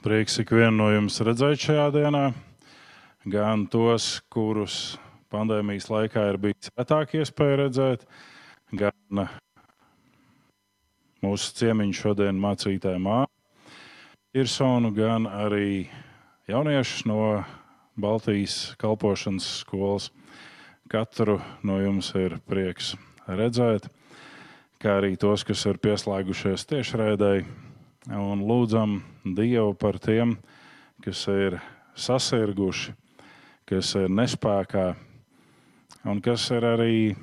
Prieks ikvienu no jums redzēt šajā dienā, gan tos, kurus pandēmijas laikā ir bijis retāk iespēja redzēt, gan mūsu ciemiņu šodien mācītāju māju Irsonu, gan arī jauniešus no Baltijas kalpošanas skolas. Katru no jums ir prieks redzēt, kā arī tos, kas ir pieslēgušies tiešraidēji un lūdzam Dievu par tiem, kas ir sasirguši, kas ir nespējā un kas ir arī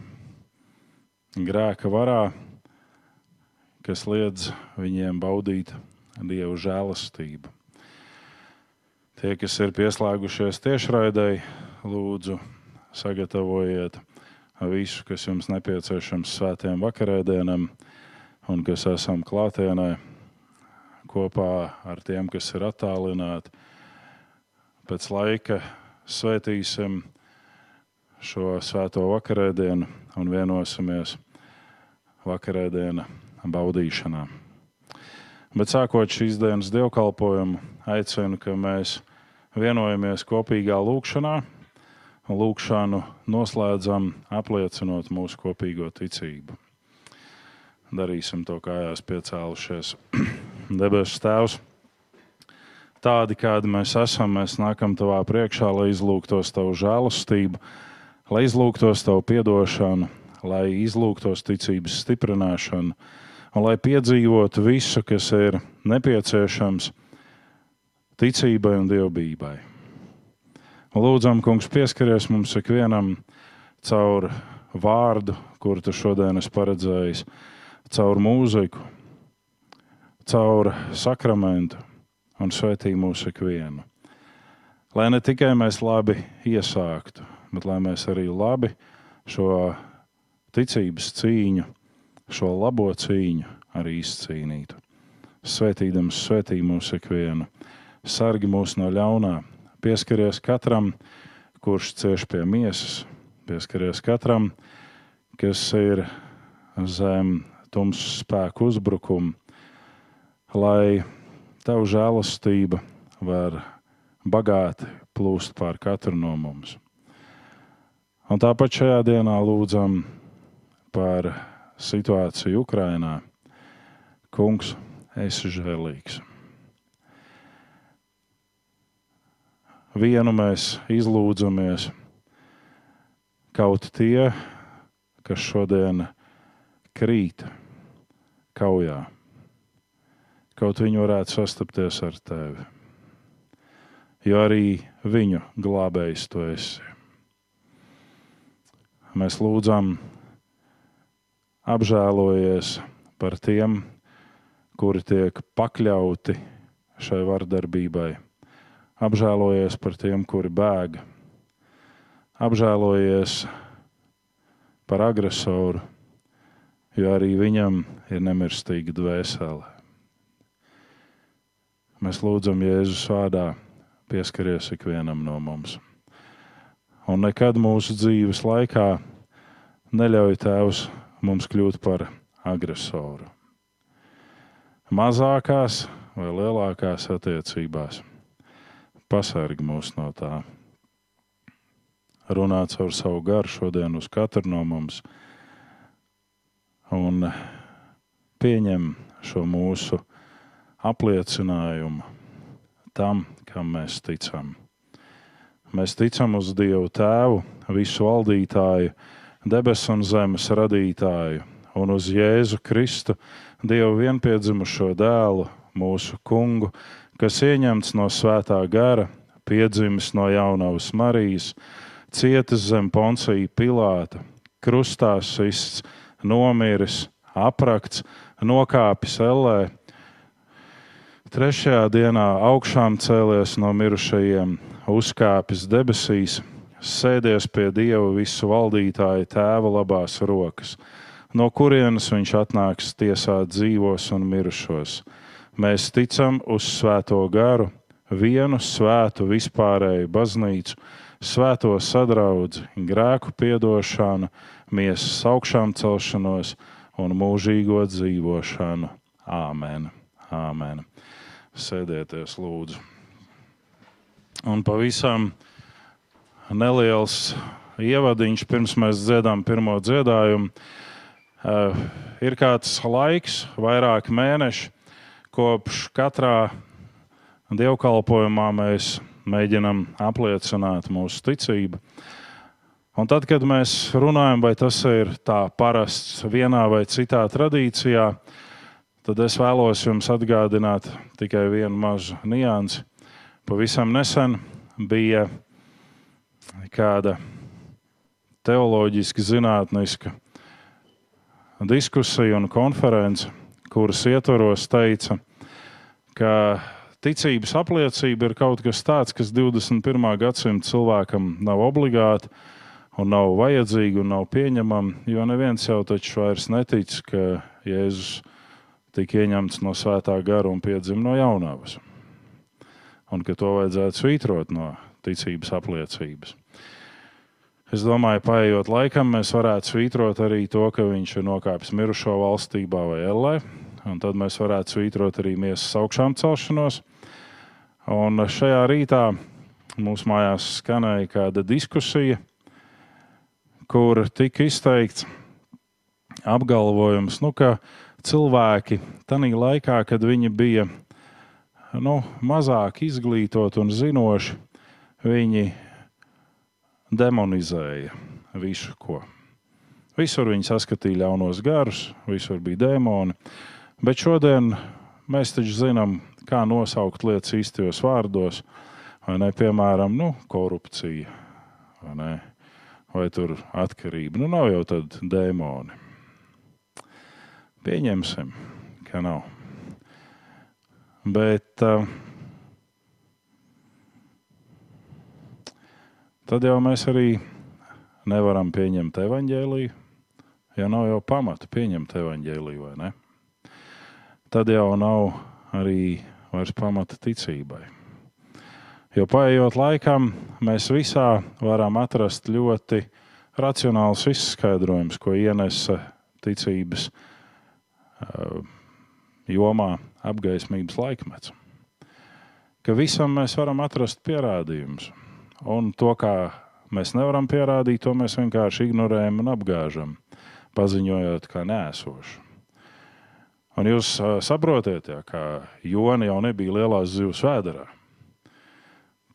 grēka varā, kas liedz viņiem baudīt Dieva žēlastību. Tie, kas ir pieslēgušies tiešraidēji, lūdzu, sagatavojiet visu, kas jums nepieciešams svētiem vakarēdienam, un kas esam klātienē kopā ar tiem, kas ir attālināti. Pēc laika svētīsim šo svēto vakarēdienu un vienosimies vakarēdiena baudīšanā. Bet sākot šīs dienas dievkalpojumu, aicinu, ka mēs vienojamies kopīgā lūkšanā un lūkšanu noslēdzam apliecinot mūsu kopīgo ticību. Darīsim to kājās piecēlušies. Debesu Tēvs, tādi kādi mēs esam, mēs nākam Tavā priekšā, lai izlūgtos Tavu žēlastību, lai izlūgtos Tavu piedošanu, lai izlūgtos ticības stiprināšanu un lai piedzīvotu visu, kas ir nepieciešams ticībai un dievbijai. Lūdzam, Kungs, pieskaries mums ikvienam caur vārdu, kuru tu šodien esi paredzējis, caur mūziku, caur sakramentu un svētī mūsu ikvienu. Lai ne tikai mēs labi iesāktu, bet lai mēs arī labi šo ticības cīņu, šo labo cīņu arī izcīnītu. Svētīdams, svētī mūsu ikvienu, sargi mūs no ļaunā, pieskaries katram, kurš cieš pie miesas, pieskaries katram, kas ir zem tumsas spēku uzbrukuma, lai Tavu žēlastība var bagāti plūst pār katru no mums. Un tāpat šajā dienā lūdzam par situāciju Ukrajinā. Kungs, esi žēlīgs. Vienu mēs izlūdzamies, kaut tie, kas šodien krīt kaujā kaut viņi varētu sastapties ar tevi. Jo arī viņu glābējs tu esi. Mēs lūdzam, apžēlojies par tiem, kuri tiek pakļauti šai vardarbībai. Apžēlojies par tiem, kuri bēg. Apžēlojies par agresoru, jo arī viņam ir nemirstīga dvēsele. Mēs lūdzam Jēzus vārdā, pieskaries ikvienam no mums. Un nekad mūsu dzīves laikā neļauj Tēvs mums kļūt par agresoru. Mazākās vai lielākās attiecībās pasargi mūs no tā. Runāt caur savu garu šodien uz katru no mums un pieņem šo mūsu apliecinājumu tam, kam mēs ticam. Mēs ticam uz Dievu Tēvu, visu valdītāju, debesu un zemes radītāju, un uz Jēzu Kristu, Dievu vienpiedzimušo dēlu, mūsu kungu, kas ieņemts no svētā gara, piedzimis no jaunavas Marijas, cietis zem Poncija Pilāta, krustā sists, nomiris, aprakts, nokāpis ellē Trešajā dienā augšām cēlies no mirušajiem, uzkāpis debesīs, sēdies pie Dieva visu valdītāja tēva labās rokas, no kurienes viņš atnāks tiesāt dzīvos un mirušos. Mēs ticam uz Svēto garu, vienu svētu vispārēju baznīcu, svēto sadraudzi, grēku piedošanu, miesas augšām celšanos un mūžīgo dzīvošanu. Āmen! Āmen. Sēdieties, lūdzu. Un pavisam neliels ievadiņš, pirms mēs dziedām pirmo dziedājumu. Uh, ir kāds laiks, vairāki mēneši, kopš katrā dievkalpojumā mēs mēģinām apliecināt mūsu ticību. Un tad, kad mēs runājam, vai tas ir tā parasts vienā vai citā tradīcijā, tad es vēlos jums atgādināt tikai vienu mazu niansi. Pavisam nesen bija kāda teoloģiski zinātniska diskusija un konference, kuras ietvaros teica, ka ticības apliecība ir kaut kas tāds, kas 21. gadsimta cilvēkam nav obligāti un nav vajadzīga un nav pieņemama, jo neviens jau taču vairs netic, ka Jēzus tika ieņemts no svētā gara un piedzima no jaunavas. Un ka to vajadzētu svītrot no ticības apliecības. Es domāju, paiet laikam, mēs varētu svītrot arī to, ka viņš ir nokāpis mirušo valstībā vai ellē. Tad mēs varētu svītrot arī miesas augšām celšanos. Un šajā rītā mūsu mājās skanēja kāda diskusija, kur tika izteikts apgalvojums, nu, ka cilvēki tajā laikā, kad viņi bija nu, mazāk izglītoti un zinoši, viņi demonizēja visu, ko. Visur viņi saskatīja ļaunos garus, visur bija dēmoni. Bet šodien mēs taču zinām, kā nosaukt lietas īstajos vārdos. Vai ne, piemēram, nu, korupcija vai, ne, vai atkarība. Nu, nav jau tādi dēmoni. Pieņemsim, ka nav. Bet uh, tad jau mēs arī nevaram pieņemt evaņģēlīju, ja nav jau pamata pieņemt evaņģēlīju, vai ne? Tad jau nav arī vairs pamata ticībai. Jo paiet laikam, mēs visā varam atrast ļoti racionāls izskaidrojums, ko ienesa ticības uh, jomā apgaismības laikmets. Ka visam mēs varam atrast pierādījumus. Un to, kā mēs nevaram pierādīt, to mēs vienkārši ignorējam un apgāžam, paziņojot, kā nēsošu. Un jūs saprotat, ja, ka Jona jau nebija lielās zivs vēdā.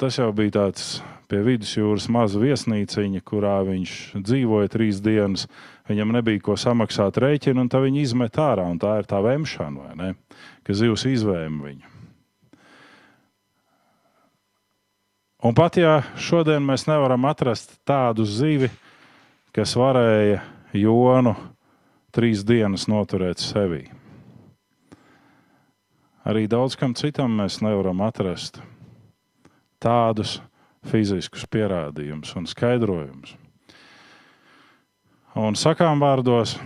Tas jau bija tāds pie vidusjūras maza viesnīciņa, kurā viņš dzīvoja trīs dienas. Viņam nebija ko samaksāt rēķinu, un tā viņa izmet ārā. Tā ir tā vemšana, vai ne? Ka zivs izvēma viņu. Un pat ja šodien mēs nevaram atrast tādu zivi, kas varēja jonu trīs dienas noturēt sevī, arī daudz kam citam mēs nevaram atrast tādus fiziskus pierādījumus un skaidrojumus. Un sakām vārdos,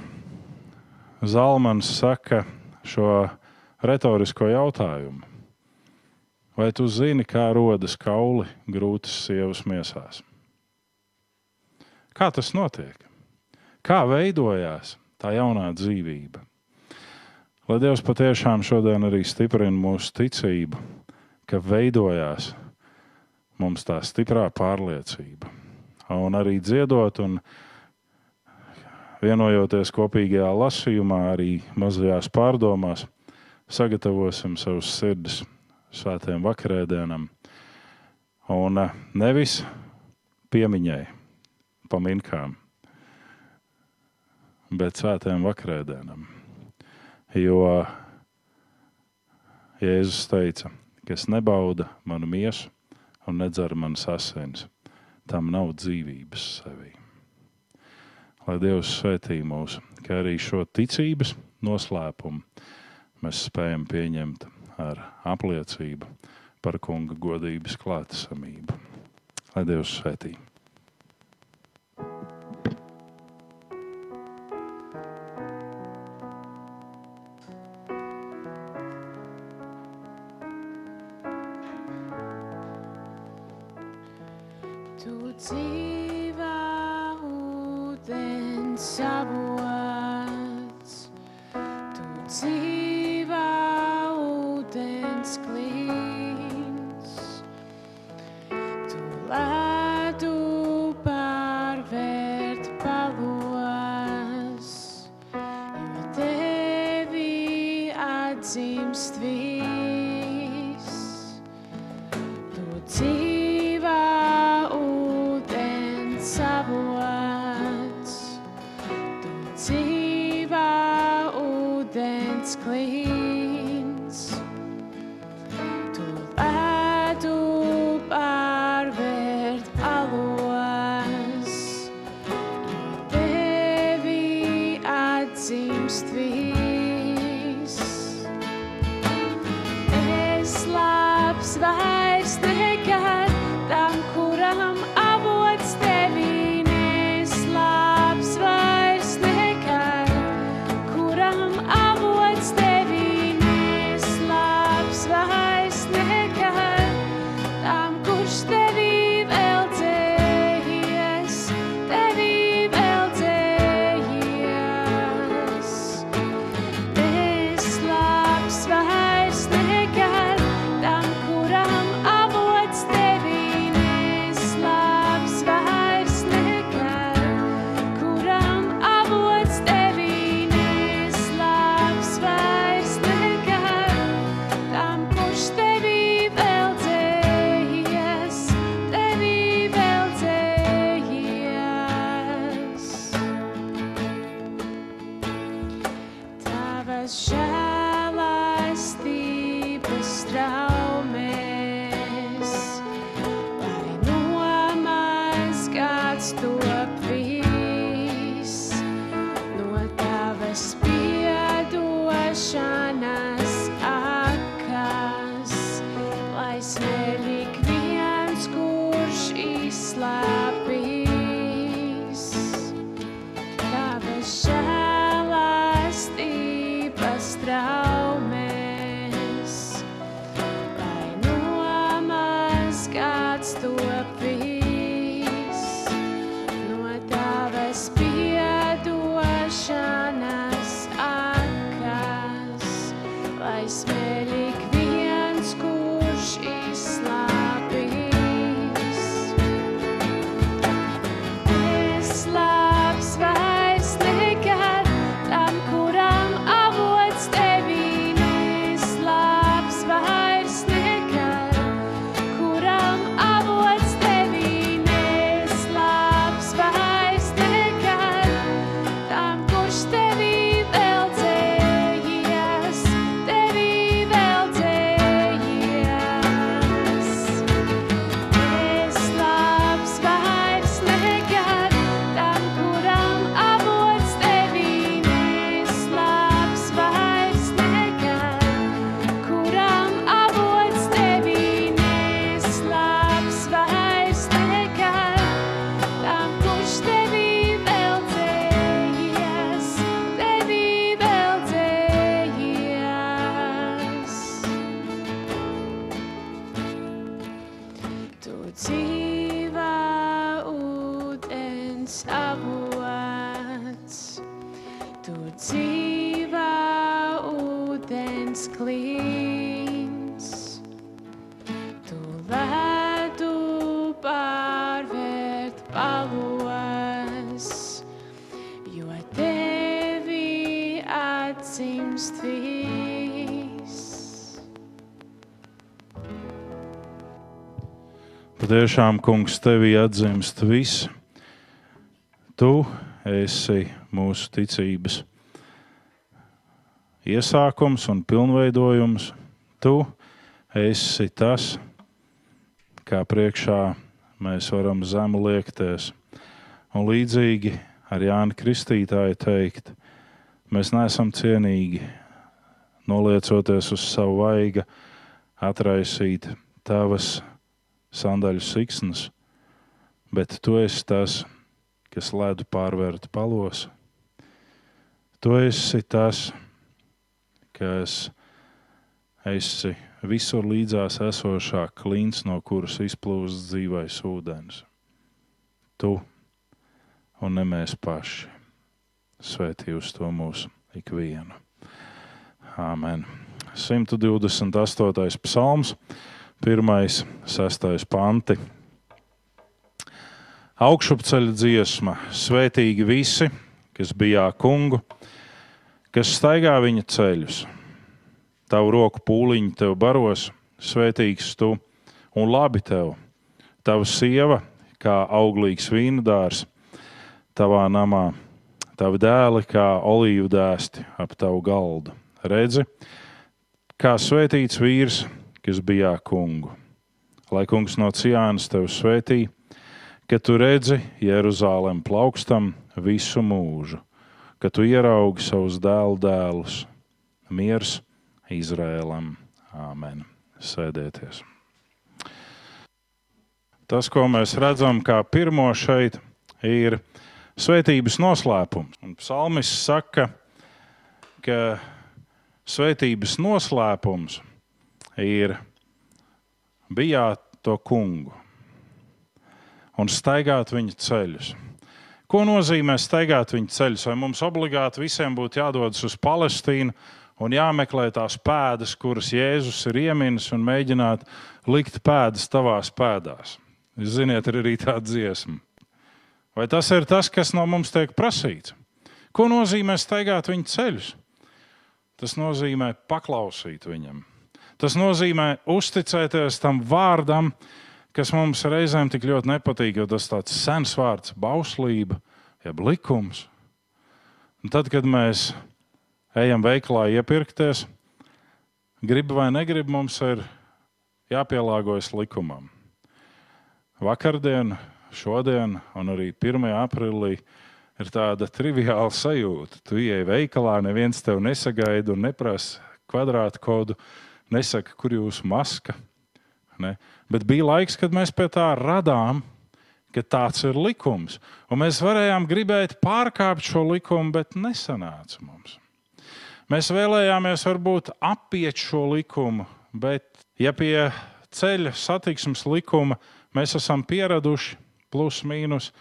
Zalmans saka šo retorisko jautājumu. Vai tu zini, kā rodas kauli grūtas sievas miesās? Kā tas notiek? Kā veidojās tā jaunā dzīvība? Lai Dievs patiešām šodien arī stiprina mūsu ticību, ka veidojās mums tā stiprā pārliecība. Un arī dziedot un vienojoties kopīgajā lasījumā, arī mazajās pārdomās, sagatavosim savus sirdis svētajam vakarēdienam. Un eh, nevis piemiņai, paminkām, bet svētajam vakarēdienam. Jo Jēzus teica, kas nebauda manu miesu un nedzer manas asins, tam nav dzīvības sevī. Lai Dievs svētī mūs, ka arī šo ticības noslēpumu mēs spējam pieņemt ar apliecību par kunga godības klātesamību. Lai Dievs svētī! tiešām, kungs, tevī atzimst viss. Tu esi mūsu ticības iesākums un pilnveidojums. Tu esi tas, kā priekšā mēs varam zemu liekties. Un līdzīgi ar Jānu Kristītāju teikt, mēs neesam cienīgi noliecoties uz savu vaiga, atraisīt tavas izpētes sandaļu siksnas, bet tu esi tas, kas ledu pārvērt palos. Tu esi tas, kas esi visur līdzās esošā klints, no kuras izplūst dzīvais ūdens. Tu un ne mēs paši. Svētī uz to mūsu ikvienu. Āmen. 128. psalms. 1. 6. panti. Augšupceļa dziesma, svētīgi visi, kas bijā kungu, kas staigā viņa ceļus. Tavu roku pūliņi tev baros, svētīgs tu un labi tev. Tava sieva, kā auglīgs vīnudārs, tavā namā, tavi dēli kā olīvu dēsti ap tavu galdu. Redzi, kā svētīts vīrs, kas bijā kungu. Lai kungs no Cijānas tevi svētī, ka tu redzi Jeruzalem plaukstam visu mūžu, ka tu ieraugi savus dēlu dēlus. Miers Izrēlam. Āmen. Sēdieties. Tas, ko mēs redzam kā pirmo šeit, ir svētības noslēpums. Un psalmis saka, ka svētības noslēpums ir bijāt to kungu un staigāt viņa ceļus. Ko nozīmē staigāt viņa ceļus? Vai mums obligāti visiem būtu jādodas uz Palestīnu un jāmeklē tās pēdas, kuras Jēzus ir ieminis, un mēģināt likt pēdas tavās pēdās? Jūs ziniet, ir arī tāda dziesma. Vai tas ir tas, kas no mums tiek prasīts? Ko nozīmē staigāt viņa ceļus? Tas nozīmē paklausīt viņam. Tas nozīmē uzticēties tam vārdam, kas mums reizēm tik ļoti nepatīk, jo tas ir tāds sens vārds, bauslība, jeb likums. Un tad, kad mēs ejam veikalā iepirkties, gribi vai negribi, mums ir jāpielāgojas likumam. Vakardien, šodien un arī 1. aprīlī ir tāda triviāla sajūta. Tu ienāc veikalā, neviens tev nesagaida un neprasa kvadrātkodu, nesaka, kur jūsu maska Ne? Bet bija laiks, kad mēs pie tā radām, ka tāds ir likums. Un mēs varējām gribēt pārkāpt šo likumu, bet nesanāca mums. Mēs vēlējāmies varbūt apiet šo likumu, bet ja pie ceļa satiksmes likuma mēs esam pieraduši, plus mīnus,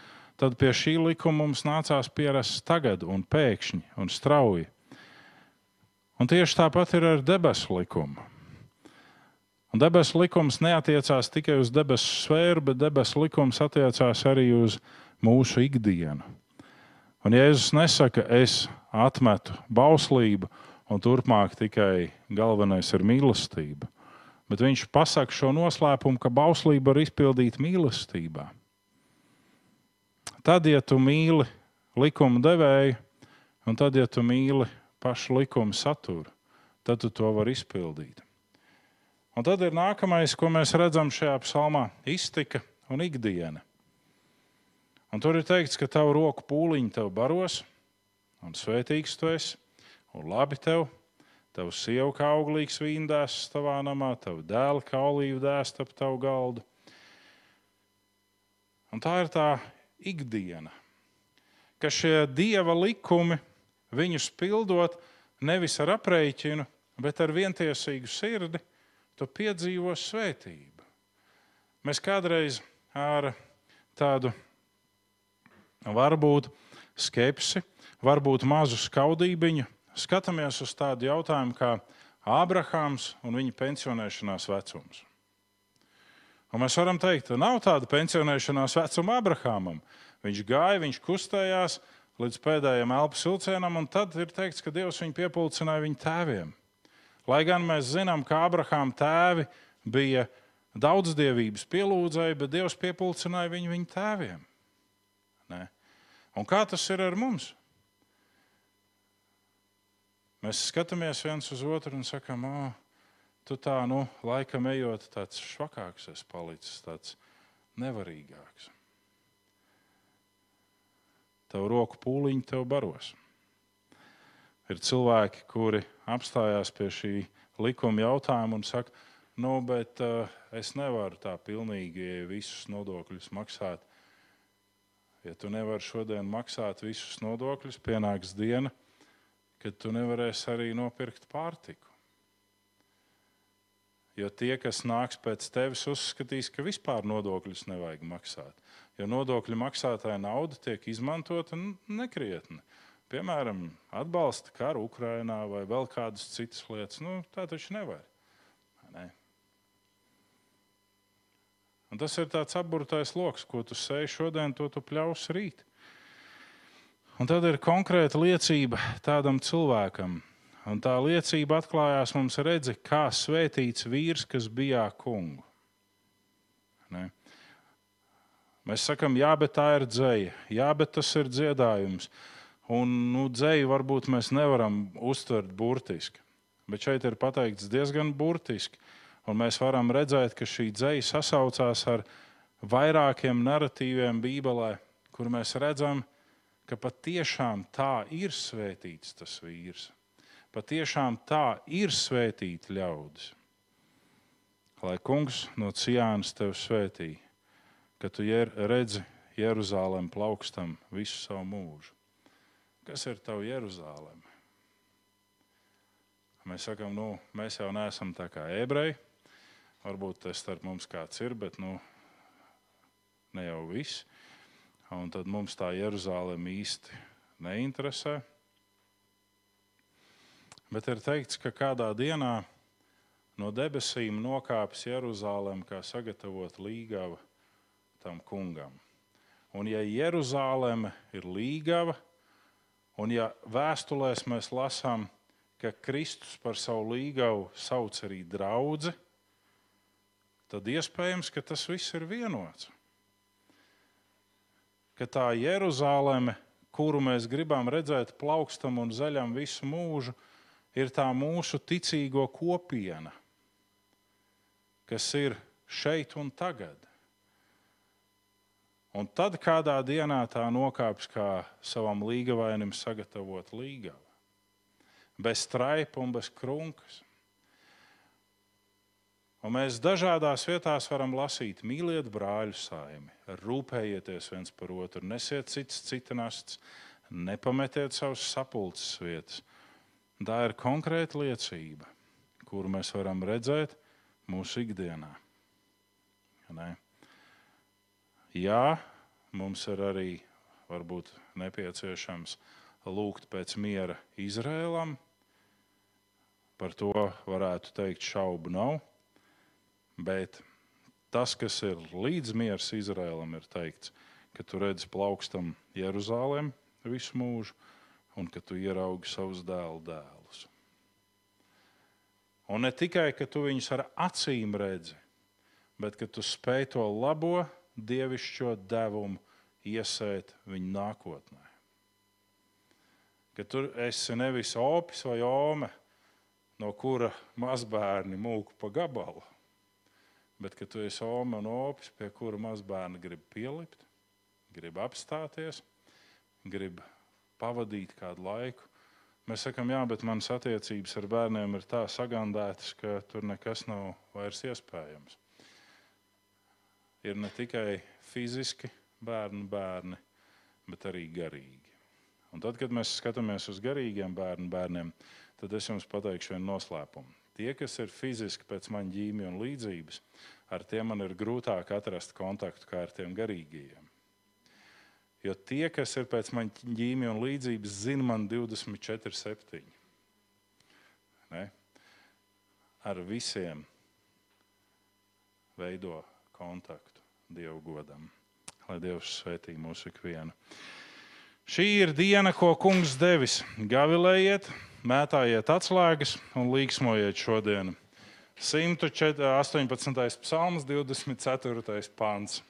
tad pie šī likuma mums nācās pierast tagad, un pēkšņi un strauji. Un tieši tāpat ir ar debesu likumu. Un debesu likums neatiecās tikai uz debesu sfēru, bet debesu likums attiecās arī uz mūsu ikdienu. Un Jēzus nesaka, es atmetu bauslību, un turpmāk tikai galvenais ir mīlestība. Bet viņš pasaka šo noslēpumu, ka bauslība var izpildīt mīlestībā. Tad, ja tu mīli likuma devēju, un tad, ja tu mīli pašu likuma saturu, tad tu to vari izpildīt. Un tad ir nākamais, ko mēs redzam šajā psalmā - iztika un ikdiena. Un tur ir teikts, ka tavu roku pūliņi tev baros, un svētīgs tu esi, un labi tev. Tavu sievu kā auglīgs vīndēs tavā namā, tavu dēlu kā olīvu dēstu ap tavu galdu. Un tā ir tā ikdiena, ka šie dieva likumi, viņus pildot nevis ar aprēķinu, bet ar vientiesīgu sirdi tu piedzīvo svētību. Mēs kādreiz ar tādu varbūt skepsi, varbūt mazu skaudībiņu skatāmies uz tādu jautājumu kā Ābrahāms un viņa pensionēšanās vecums. Un mēs varam teikt, ka nav tāda pensionēšanās vecuma Abrahamam. Viņš gāja, viņš kustējās līdz pēdējiem elpas vilcienam, un tad ir teikts, ka Dievs viņu piepildīja viņa tēviem. Lai gan mēs zinām, ka Abrahāma tēvi bija daudzdievības pielūdzēji, bet Dievs piepildīja viņu viņa tēviem. Ne? Un kā tas ir ar mums? Mēs skatāmies viens uz otru un sakām, o, tu tā, nu, laikam ejot, tāds švakāks esi palicis, tāds nevarīgāks. Tavu roku pūliņu tev baros. Ir cilvēki, kuri apstājās pie šī likuma jautājuma un saka, nu, bet uh, es nevaru tā pilnīgi visus nodokļus maksāt. Ja tu nevari šodien maksāt visus nodokļus, pienāks diena, kad tu nevarēsi arī nopirkt pārtiku. Jo tie, kas nāks pēc tevis, uzskatīs, ka vispār nodokļus nevajag maksāt. Jo nodokļu maksātāja nauda tiek izmantota nekrietni. Piemēram, atbalsta karu Ukrajinā vai vēl kādas citas lietas. Nu, tā taču nevar. Ne? Un tas ir tāds apburtais lokus, ko tu sēji šodien, to tu pļaus rīt. Un tad ir konkrēta liecība tādam cilvēkam. Un tā liecība atklājās mums redzi, kā svētīts vīrs, kas bijā kungu. Ne? Mēs sakām, jā, bet tā ir dzēja, jā, bet tas ir dziedājums. Un nu, dzēju varbūt mēs nevaram uztvert burtiski, bet šeit ir pateikts diezgan burtiski. Un mēs varam redzēt, ka šī dzēja sasaucās ar vairākiem narratīviem Bībelē, kur mēs redzam, ka patiešām tā ir svētīts tas vīrs. Patiešām tā ir svētīta ļaudis. Lai kungs no Cijānas tevi svētī, ka tu redzi Jeruzalem plaukstam visu savu mūžu. Kas ir tava Jeruzaleme? Mēs sakām, nu, mēs jau neesam tā kā ebreji. Varbūt tas starp mums kāds ir, bet nu, ne jau viss. Un tad mums tā Jeruzaleme īsti neinteresē. Bet ir teikts, ka kādā dienā no debesīm nokāps Jeruzalem, kā sagatavot līgavu tam kungam. Un ja Jeruzaleme ir līgava, un ja vēstulēs mēs lasām, ka Kristus par savu līgavu sauc arī draugu, tad iespējams, ka tas viss ir vienots. Ka tā Jeruzaleme, kuru mēs gribam redzēt plaukstam un zaļam visu mūžu, ir tā mūsu ticīgo kopiena, kas ir šeit un tagad. Un tad kādā dienā tā nokāps kā savam līgavainim sagatavot līgavu. Bez straipa un bez krunkas. Un mēs dažādās vietās varam lasīt, mīliet brāļu saimi, rūpējieties viens par otru, nesiet cits cita nasts, nepametiet savus sapulces vietas. Tā ir konkrēta liecība, kuru mēs varam redzēt mūsu ikdienā. Ne? Jā, mums ir arī varbūt nepieciešams lūgt pēc miera Izrēlam. Par to varētu teikt, šaubu nav. Bet tas, kas ir līdz miers Izrēlam, ir teikts, ka tu redzi plaukstam Jeruzalem visu mūžu un ka tu ieraugi savus dēlu dēlus. Un ne tikai, ka tu viņus ar acīm redzi, bet ka tu spēj to labo dievišķo devumu iesēt viņu nākotnē. Ka tu esi nevis opis vai ome, no kura mazbērni mūku pa gabalu, Bet, kad tu esi Oma un Opis, pie kura mazbērni grib pielikt, grib apstāties, grib pavadīt kādu laiku, mēs sakām, jā, bet manas attiecības ar bērniem ir tā sagandētas, ka tur nekas nav vairs iespējams. Ir ne tikai fiziski bērnu bērni, bet arī garīgi. Un tad, kad mēs skatāmies uz garīgiem bērnu bērniem, tad es jums pateikšu vienu noslēpumu. Tie, kas ir fiziski pēc maņa ģīmija un līdzības, ar tiem man ir grūtāk atrast kontaktu kā ar tiem garīgajiem. Jo tie, kas ir pēc maņa ģīmija un līdzības, zina man 24, 7. Ne? Ar visiem veido kontaktu Dievu godam. Lai Dievs svētī mūsu ikvienu. Šī ir diena, ko kungs devis. Gavilējiet, mētājiet atslēgas un līksmojiet šodien. 118. psalms, 24. pāns.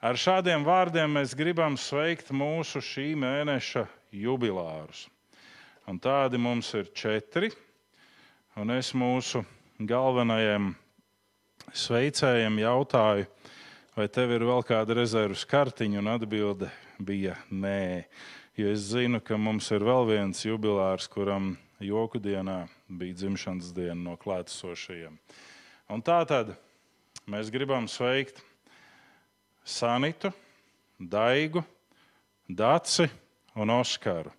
Ar šādiem vārdiem mēs gribam sveikt mūsu šī mēneša jubilārus. Un tādi mums ir četri. Un es mūsu galvenajiem sveicējiem jautāju, vai tev ir vēl kāda rezerves kartiņa, un atbilde bija nē. Jo es zinu, ka mums ir vēl viens jubilārs, kuram joku dienā bija dzimšanas diena no klātesošajiem. Un tā tad mēs gribam sveikt Sanitu, Daigu, Daci un Oskaru.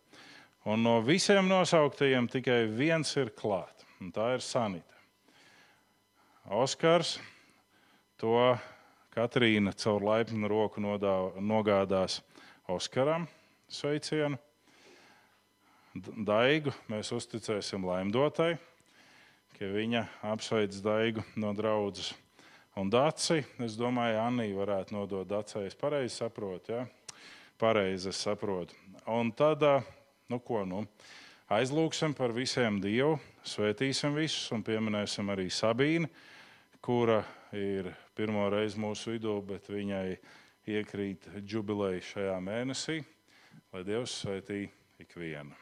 Un no visiem nosauktajiem tikai viens ir klāts, un tā ir Sanita. Oskars to Katrīna caur laipnu roku nodā, nogādās Oskaram sveicienu. Daigu mēs uzticēsim laimdotai, ka viņa apsveic Daigu no draudzes. Un Dāci, es domāju, Anī varētu nodot Dācai. Es pareizi saprotu, ja? Pareizi es saprotu. Un tad, nu ko, nu, aizlūksim par visiem Dievu, svētīsim visus un pieminēsim arī Sabīnu, kura ir pirmo reizi mūsu vidū, bet viņai iekrīt jubileja šajā mēnesī, lai Dievs svētī ikvienu.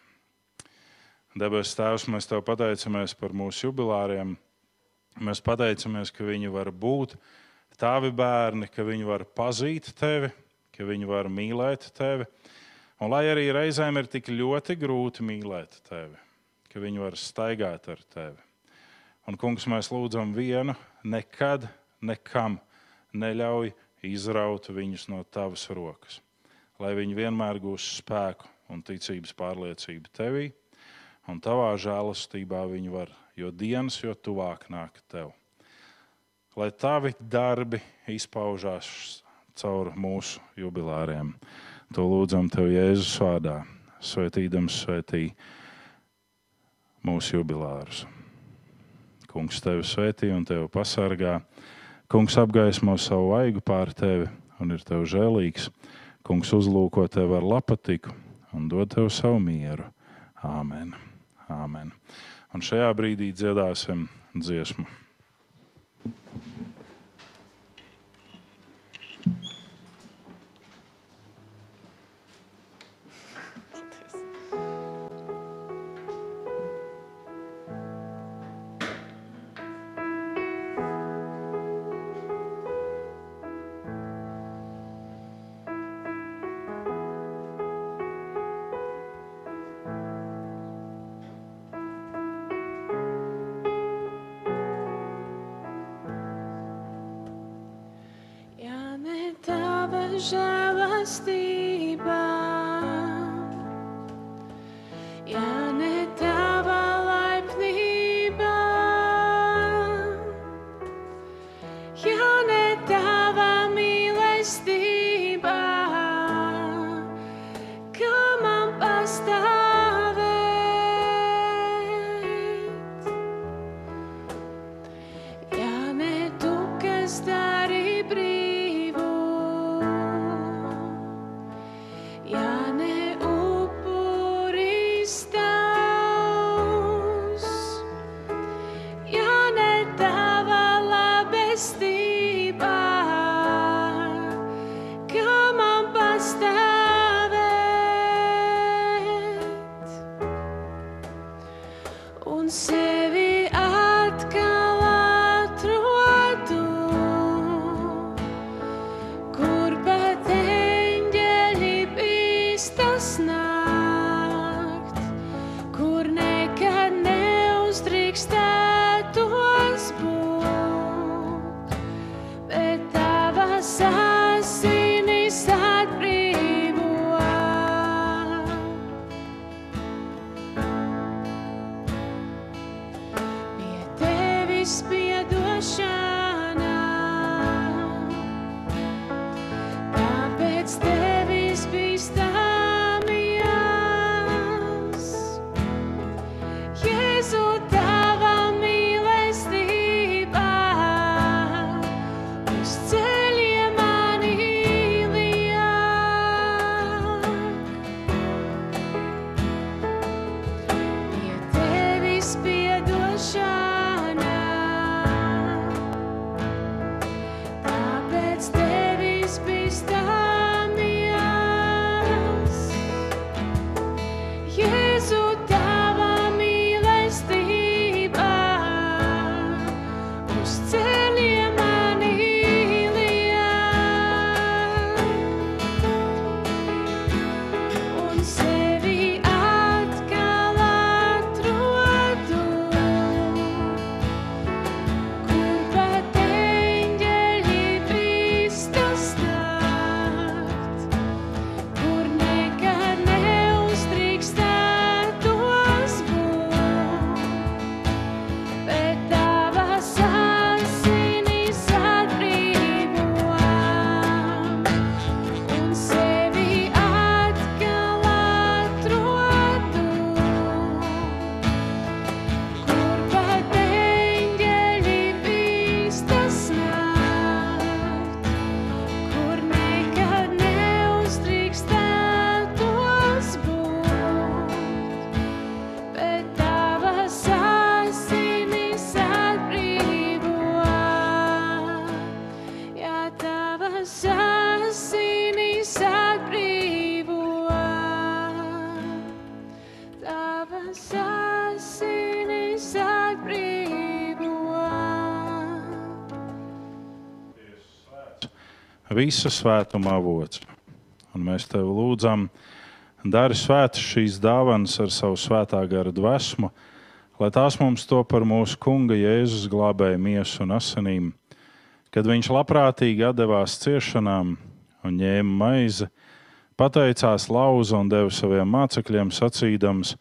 Debes Tēvs, mēs Tev pateicamies par mūsu jubilāriem. Mēs pateicamies, ka viņi var būt tavi bērni, ka viņi var pazīt tevi, ka viņi var mīlēt tevi. Un lai arī reizēm ir tik ļoti grūti mīlēt tevi, ka viņi var staigāt ar tevi. Un, kungs, mēs lūdzam vienu, nekad, nekam neļauj izraut viņus no tavas rokas. Lai viņi vienmēr gūs spēku un ticības pārliecību tevī, un tavā žēlastībā viņi var, jo dienas jo tuvāk nāk tev. Lai tavi darbi izpaužās caur mūsu jubilāriem. To lūdzam tev Jēzus vārdā, svētīdams svētī mūsu jubilārus. Kungs tevi svētī un tevi pasargā. Kungs apgaismo savu vaigu pār tevi un ir tev žēlīgs. Kungs uzlūko tevi ar lapatiku un dod tev savu mieru. Āmen. Āmen. Un šajā brīdī dziedāsim dziesmu. Žēlastība, visa svētuma avots. Un mēs tevi lūdzam, dari svētas šīs dāvanas ar savu svētā gara dvēsmu, lai tās mums to par mūsu Kunga Jēzus glābēju miesu un asinīm, kad viņš labprātīgi devās ciešanām un ņēma maizi, pateicās lauza un deva saviem mācekļiem sacīdams: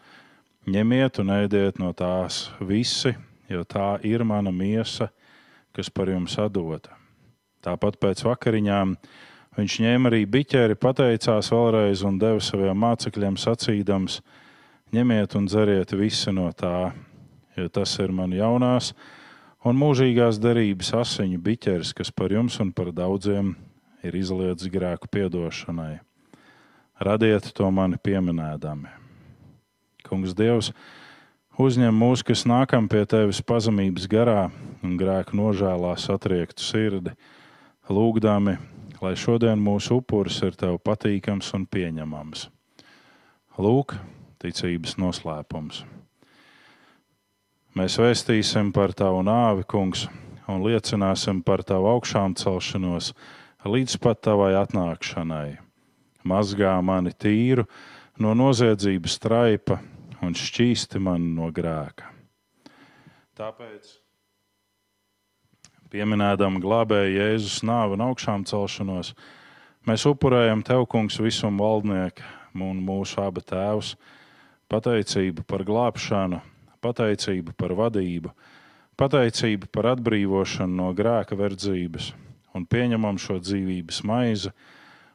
Ņemiet un ēdiet no tās visi, jo tā ir mana miesa, kas par jums atdota. Tāpat pēc vakariņām viņš ņēma arī biķeri, pateicās vēlreiz un deva saviem mācekļiem sacīdams: Ņemiet un dzeriet visi no tā, jo tas ir man jaunās un mūžīgās derības asiņu biķeris, kas par jums un par daudziem ir izlietas grēku piedošanai. Radiet to mani pieminēdami. Kungs, Dievs, uzņem mūs, kas nākam pie tevis pazemības garā un grēku nožēlā satriektu sirdi, lūgdami, lai šodien mūsu upuris ir tev patīkams un pieņemams. Lūk, ticības noslēpums. Mēs vēstīsim par tavu nāvi, kungs, un liecināsim par tavu augšām celšanos līdz pat tavai atnākšanai. Mazgā mani tīru no noziedzības traipa un šķīsti mani no grēka. Tāpēc, pieminēdam glābēju Jēzus nāvi un augšām celšanos, mēs upurējam tev, kungs, visam valdnieku un mūsu abu tēvus, pateicību par glābšanu, pateicību par vadību, pateicību par atbrīvošanu no grēka verdzības. Un pieņemam šo dzīvības maizi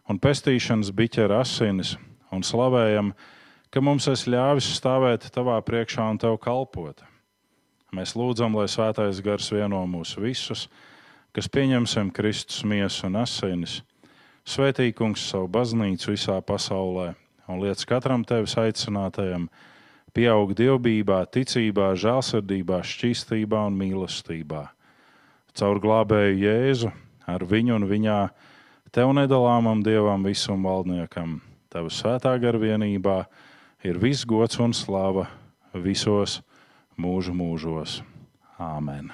un pestīšanas biķera asinis un slavējam, ka mums esi ļāvis stāvēt tavā priekšā un tev kalpot. Mēs lūdzam, lai svētais gars vieno mūs visus, kas pieņemsim Kristus miesu un asinis, svētīkums savu baznīcu visā pasaulē un liec katram tevis aicinātajam pieaug dievbijā, ticībā, žēlsirdībā, šķīstībā un mīlestībā. Caur glābēju Jēzu, ar viņu un viņā, tev nedalāmam dievam, visam valdniekam, tava svētā garvienībā ir viss gods un slava visos mūžu mūžos. Āmen!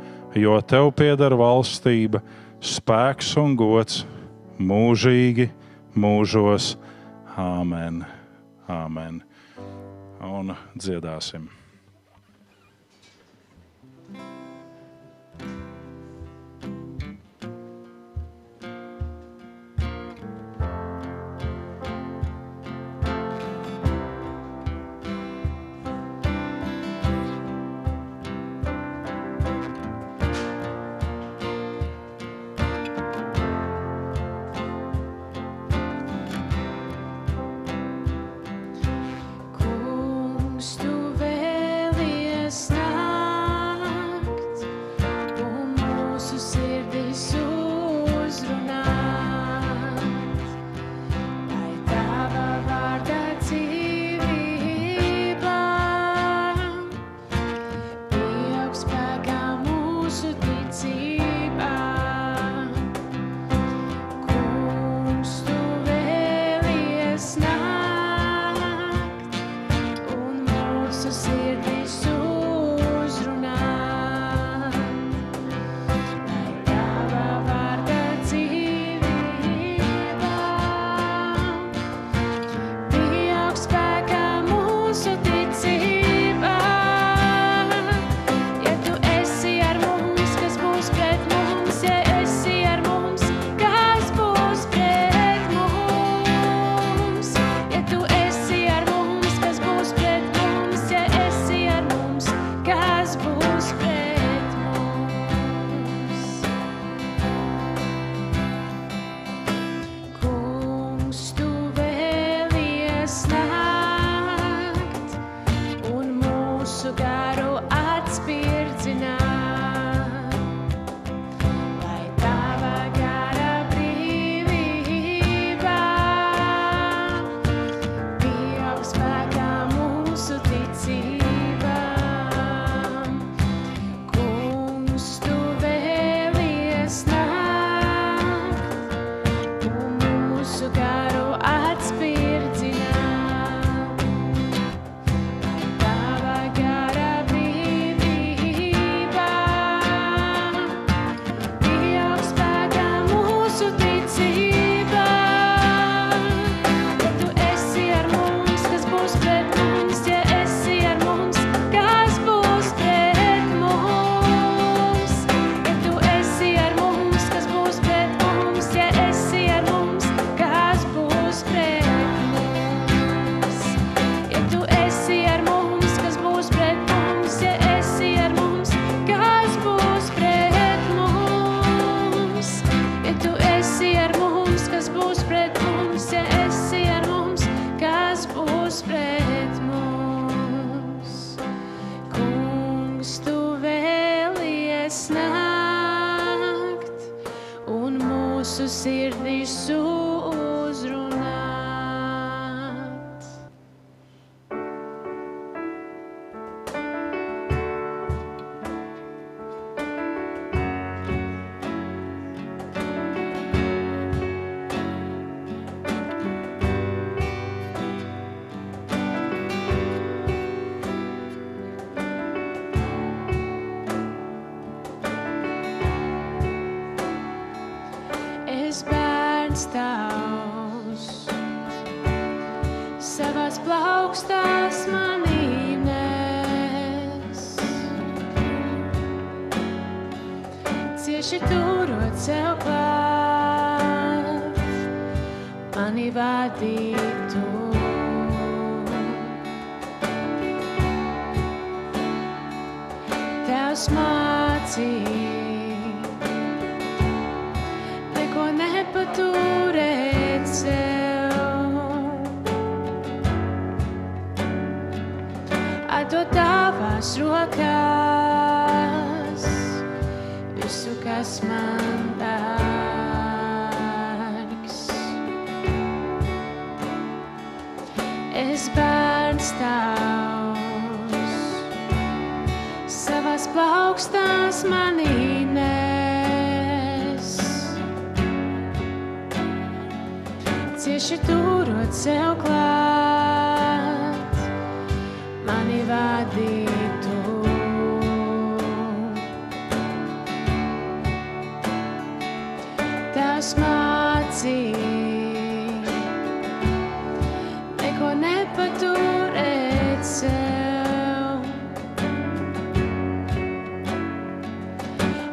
jo tev pieder valstība, spēks un gods mūžīgi, mūžos. Āmen! Āmen! Un dziedāsim! cieši turot sev klāt, mani vadītu. Tavs man. Sev klāt, mani vadītu. Tas mācīja neko nepaturēt sev.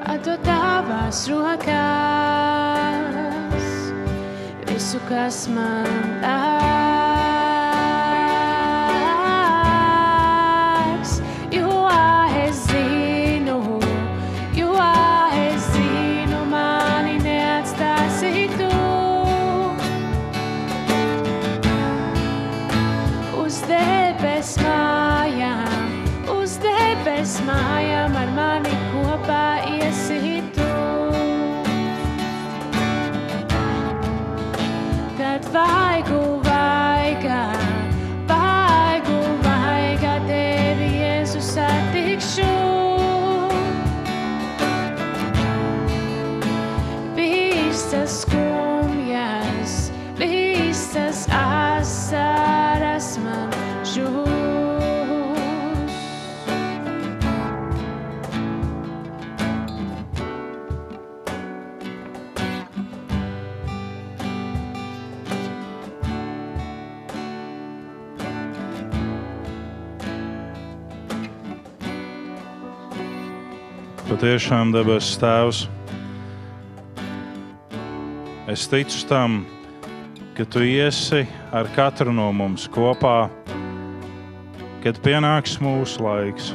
Atdot tavās rokās visu, kas man dārgs. Patiešām debesu Tēvs, es ticu tam, ka Tu iesi ar katru no mums kopā, kad pienāks mūsu laiks.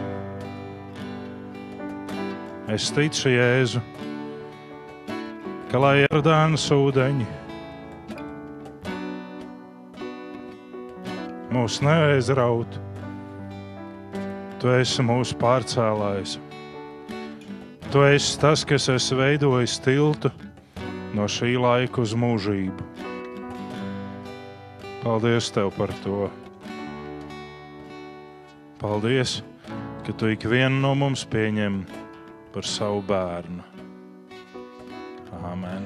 Es ticu Jēzu, ka lai ieradānas ūdeņi mūs neaizrautu, Tu esi mūsu pārcēlājs. Tu esi tas, kas esi veidojis tiltu no šī laika uz mūžību. Paldies Tev par to! Paldies, ka Tu ikvienu no mums pieņem par savu bērnu. Āmen!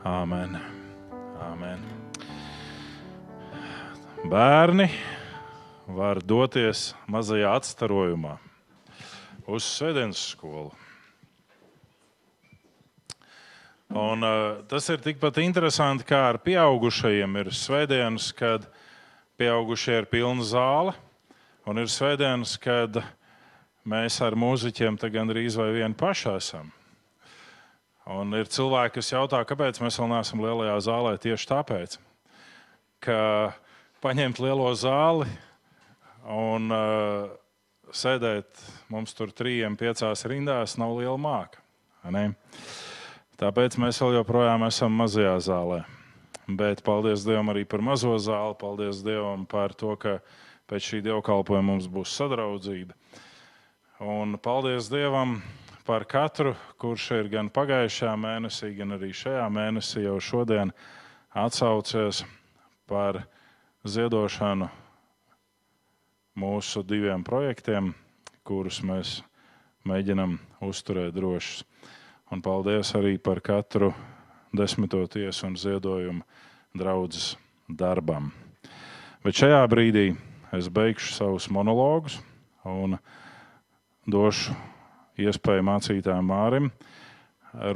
Āmen! Āmen. Bērni var doties mazajā atstarojumā uz Svētdienas skolu. Un, uh, tas ir tikpat interesanti, kā ar pieaugušajiem. Ir svētdienas, kad pieaugušie ir pilna zāle, un ir svētdienas, kad mēs ar mūziķiem gandrīz vai vieni paši esam. Un ir cilvēki, kas jautā, kāpēc mēs vēl neesam lielajā zālē. Tieši tāpēc, ka paņemt lielo zāli un uh, sēdēt mums tur trījiem, piecās rindās nav liela māka. ne? Tāpēc mēs vēl joprojām esam mazajā zālē. Bet paldies Dievam arī par mazo zāli. Paldies Dievam par to, ka pēc šī dievkalpojuma mums būs sadraudzība. Un paldies Dievam par katru, kurš ir gan pagājušajā mēnesī, gan arī šajā mēnesī jau šodien atsaucies par ziedošanu mūsu diviem projektiem, kurus mēs mēģinam uzturēt drošus. Un paldies arī par katru desmito tiesu un ziedojumu draudzes darbam. Bet šajā brīdī es beigšu savus monologus un došu iespēju mācītājiem Mārim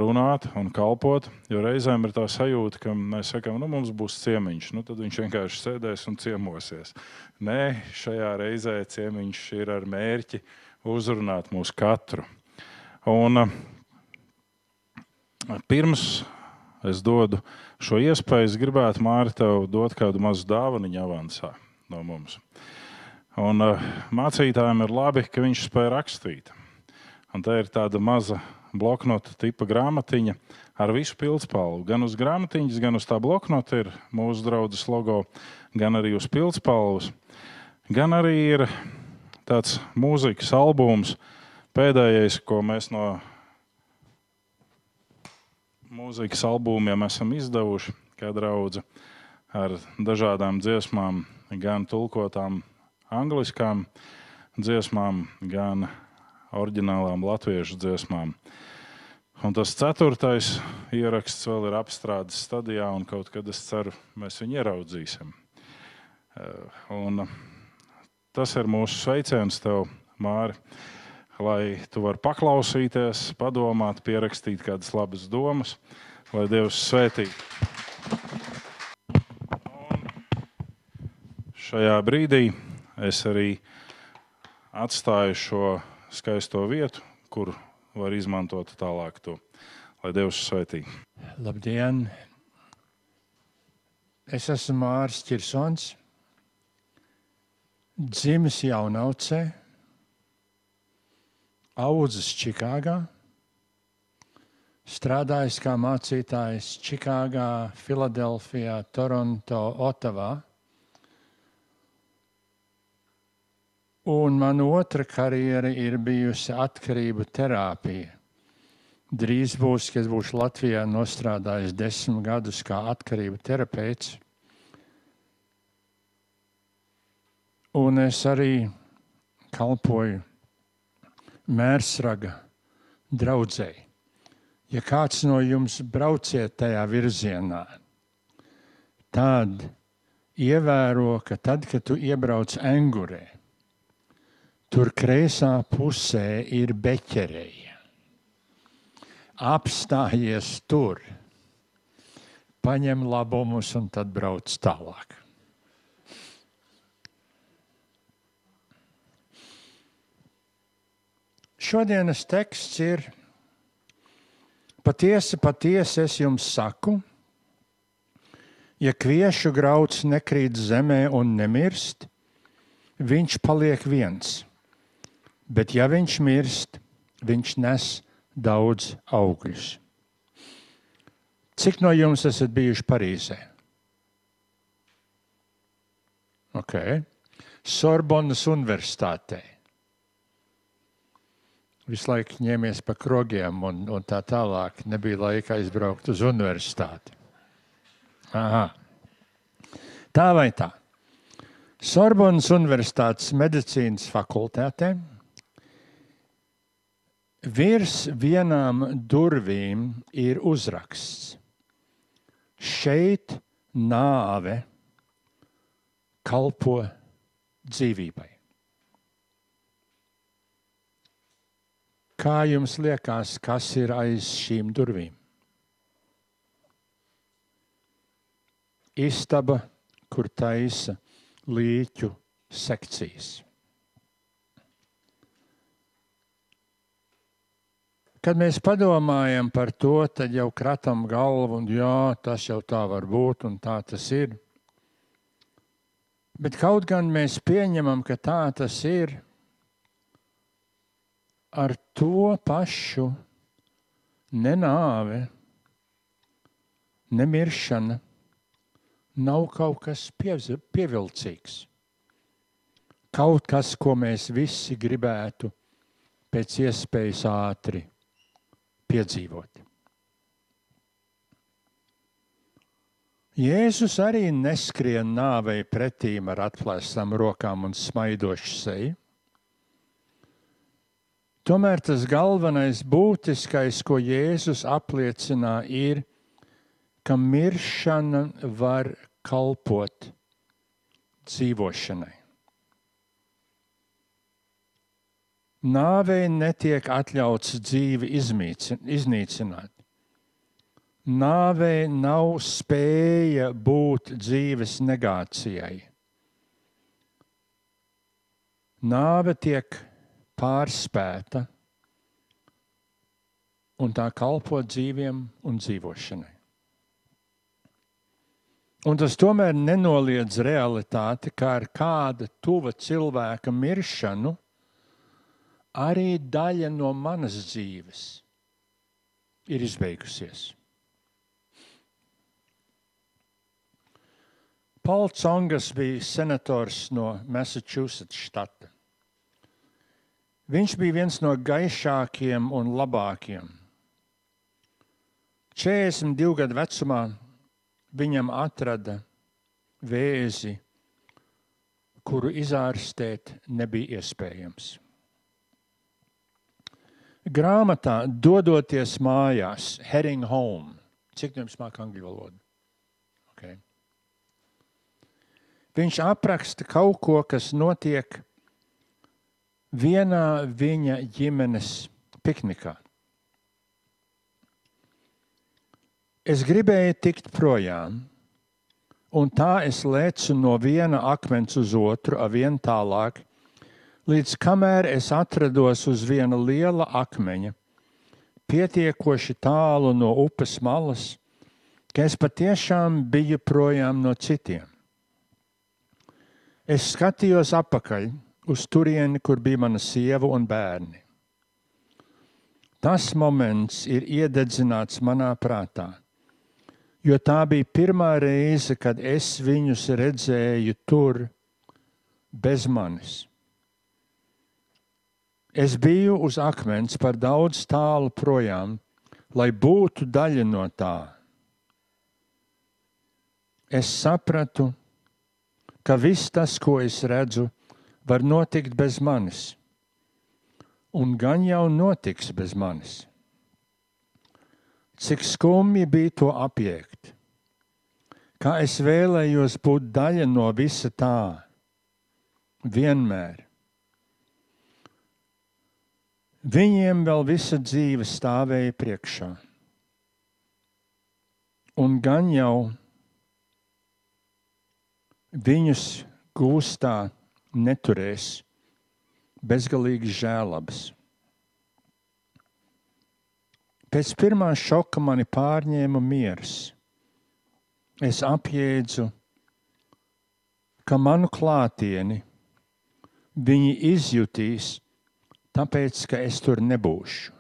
runāt un kalpot. Jo reizēm ir tā sajūta, ka mēs sakām, nu mums būs ciemiņš, nu tad viņš vienkārši sēdēs un ciemosies. Nē, šajā reizē ciemiņš ir ar mērķi uzrunāt mūs katru. Un pirms es dodu šo iespēju, es gribētu Mārtiņu tev dot kādu mazu dāvanu avansā no mums. Un, uh, mācītājiem ir labi, ka viņš spēja rakstīt. Un tā ir tāda maza bloknota tipa grāmatiņa ar visu pildspalvu. Gan uz grāmatiņas, gan uz tā bloknota ir mūsu draugs logo, gan arī uz pildspalvas. Gan arī ir tāds mūzikas albums, pēdējais, ko mēs no mūzikas albumiem esam izdevuši, kā draugi, ar dažādām dziesmām, gan tulkotām angliskām dziesmām, gan oriģinālām latviešu dziesmām. Un tas ceturtais ieraksts vēl ir apstrādes stadijā, un kaut kad es ceru, mēs viņu ieraudzīsim. Eh, Un tas ir mūsu sveiciens tev, Māri, lai tu vari paklausīties, padomāt, pierakstīt kādas labas domas, lai Dievs svētī. Un šajā brīdī es arī atstāju šo skaisto vietu, kur var izmantot tālāk to. Lai Dievs svētī. Labdien! Es esmu Mārcis Kirsons, dzimis Jaunaucē, audzis Čikāgā, strādājis kā mācītājs Čikāgā, Filadelfijā, Toronto, Otavā. Un mana otra karjera ir bijusi atkarību terapija. Drīz būs, kad būšu Latvijā nostrādājis desmit gadus kā atkarību terapeits. Un es arī kalpoju mērsraga draudzēji. Ja kāds no jums brauciet tajā virzienā, tad ievēro, ka tad, kad tu iebrauc Engurē, tur kreisā pusē ir beķerēja apstājies tur, paņem labumus un tad brauc tālāk. Šodienas teksts ir patiesi, patiesi es jums saku, ja kviešu grauds nekrīt zemē un nemirst, viņš paliek viens. Bet ja viņš mirst, viņš nes daudz augļus. Cik no jums esat bijuši Parīzē? Okay. Sorbonas Universitātē. Visu laiku ņēmies pa krogiem un, un tā tālāk. Nebija laika aizbraukt uz universitāti. Aha. Tā vai tā. Sorbonas Universitātes medicīnas fakultātē Virs vienām durvīm ir uzraksts. Šeit nāve kalpo dzīvībai. Kā jums liekas, kas ir aiz šīm durvīm? Istaba, kur taisa līķu sekcijas. Kad mēs padomājam par to, tad jau kratam galvu, un jā, tas jau tā var būt, un tā tas ir. Bet kaut gan mēs pieņemam, ka tā tas ir, ar to pašu nenāve, nemiršana nav kaut kas pievilcīgs. Kaut kas, ko mēs visi gribētu pēc iespējas ātri piedzīvot. Jēzus arī neskrien nāvei pretīm ar atklātām rokām un smaidošu seju. Tomēr tas galvenais, būtiskais, ko Jēzus apliecina, ir, ka miršana var kalpot dzīvošanai. Nāvei netiek atļauts dzīvi iznīcināt. Nāvei nav spēja būt dzīves negācijai. Nāve tiek pārspēta un tā kalpo dzīviem un dzīvošanai. Un tas tomēr nenoliedz realitāti, kā ar kāda tuva cilvēka miršanu arī daļa no manas dzīves ir izbeigusies. Pauls Congas bija senators no Massachusetts štata. Viņš bija viens no gaišākajiem un labākajiem. 42 gadu vecumā viņam atrada vēzi, kuru izārstēt nebija iespējams. Grāmatā dodoties mājās, heading home. Cik jums māca angļu valodu? Okay. Viņš apraksta kaut ko, kas notiek vienā viņa ģimenes piknikā. Es gribēju tikt projām, un tā es lecu no viena akmens uz otru, ar vien tālāk, līdz kamēr es atrados uz viena liela akmeņa, pietiekoši tālu no upes malas, ka es patiešām biju projām no citiem. Es skatījos atpakaļ uz turieni, kur bija mana sieva un bērni. Tas moments ir iededzināts manā prātā, jo tā bija pirmā reize, kad es viņus redzēju tur bez manis. Es biju uz akmens par daudz tālu projām, lai būtu daļa no tā. Es sapratu, ka viss tas, ko es redzu, var notikt bez manis, un gan jau notiks bez manis. Cik skumji bija to apiekt, kā es vēlējos būt daļa no visa tā, vienmēr. Viņiem vēl visa dzīve stāvēja priekšā. Un gan jau viņus gūstā neturēs bezgalīgas žēlabas. Pēc pirmā šoka mani pārņēma miers. Es apjēdzu, ka manu klātieni viņi izjutīs, tāpēc, ka es tur nebūšu.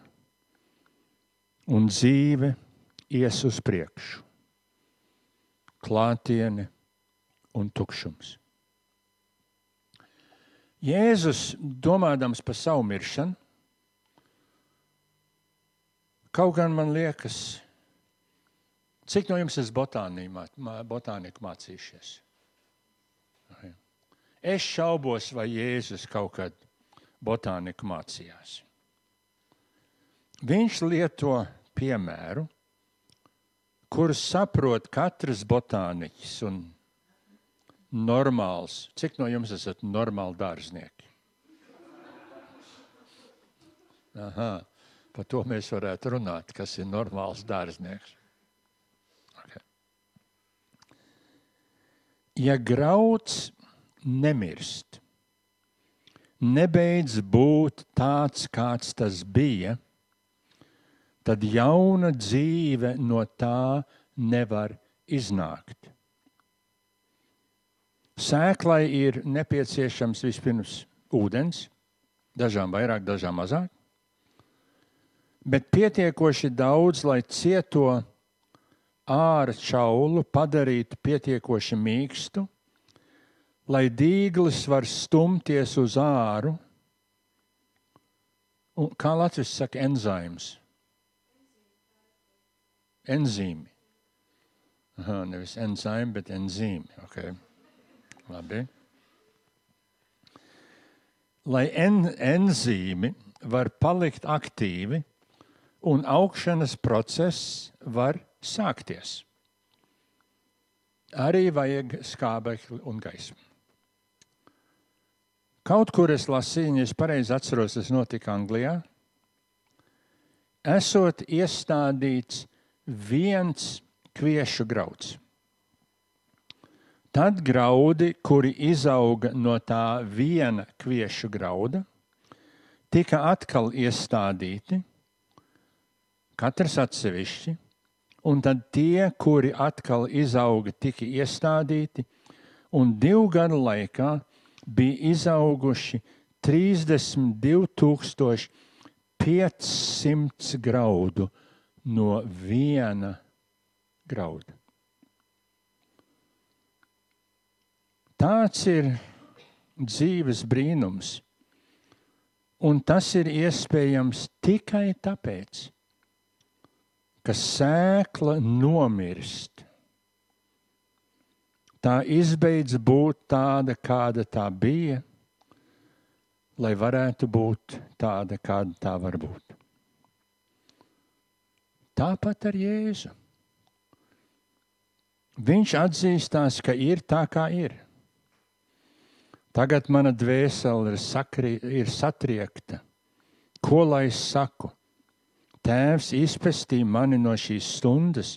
Un dzīve ies uz priekšu. Klātiene un tukšums. Jēzus, domādams par savu miršanu, kaut gan man liekas, cik no jums esat botāniku mācījušies? Es šaubos, vai Jēzus kaut kad botāniku mācījās. Viņš lieto piemēru, kurus saprot katrs botāniķis un normāls. Cik no jums esat normāli dārznieki? Aha, par to mēs varētu runāt, kas ir normāls dārznieks. Okay. Ja grauds nemirst, nebeidz būt tāds, kāds tas bija, tad jauna dzīve no tā nevar iznākt. Sēklai ir nepieciešams vispirms ūdens, dažām vairāk, dažām mazāk, bet pietiekoši daudz, lai cieto ārā čaulu padarītu pietiekoši mīkstu, lai dīglis var stumties uz āru. Un, kā Latvijas saka, enzīms? Enzīmi. Aha, nevis enzīmi, bet enzīmi. Okay. Labi. Lai en, enzīmi var palikt aktīvi un augšanas process var sākties. Arī vajag skābekli un gaismu. Kaut kur es lasīju, ja es pareizi atceros, tas notika Anglijā. Esot iestādīts viens kviešu grauds. Tad graudi, kuri izauga no tā viena kviešu grauda, tika atkal iestādīti, katrs atsevišķi, un tad tie, kuri atkal izauga, tika iestādīti, un divu gadu laikā bija izauguši 32,500 graudu no viena grauda. Tāds ir dzīves brīnums. Un tas ir iespējams tikai tāpēc, ka sēkla nomirst, tā izbeidz būt tāda, kāda tā bija, lai varētu būt tāda, kāda tā var būt. Tāpat ar Jēzu. Viņš atzīstās, ka ir tā, kā ir. Tagad mana dvēsele ir, sakri, ir satriekta. Ko lai es saku? Tēvs izpestīja mani no šīs stundas,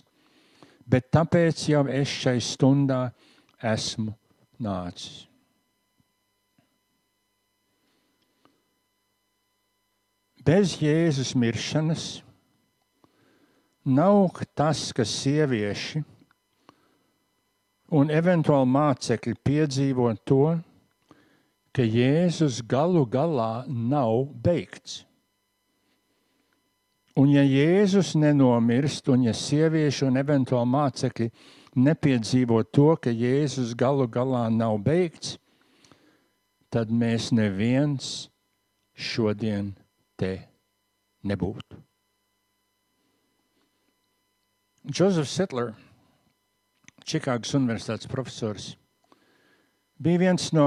bet tāpēc jau es šai stundā esmu nācis. Bez Jēzus miršanas nav tas, ka sievieši un eventuāli mācekļi piedzīvo to, ka Jēzus galu galā nav beigts. Un ja Jēzus nenomirst, un ja sievieši un eventuāli mācekļi nepiedzīvo to, ka Jēzus galu galā nav beigts, tad mēs neviens šodien te nebūtu. Džozefs Setlers, Čikāgas Universitātes profesors, bija viens no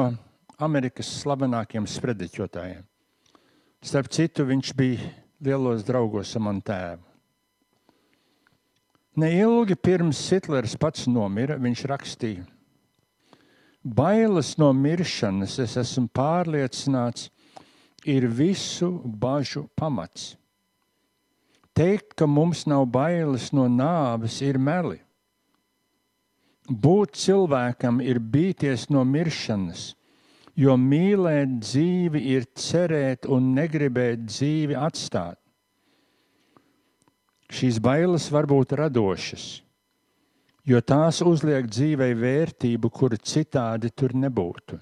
Amerikas slavenākajiem sprediķotājiem. Starp citu, viņš bija lielos draugos ar manu tēvu. Neilgi pirms Hitlers pats nomira, viņš rakstīja: Bailes no miršanas, es esmu pārliecināts, ir visu bažu pamats. Teikt, ka mums nav bailes no nāves, ir meli. Būt cilvēkam ir bīties no miršanas, jo mīlēt dzīvi ir cerēt un negribēt dzīvi atstāt. Šīs bailes var būt radošas, jo tās uzliek dzīvei vērtību, kura citādi tur nebūtu.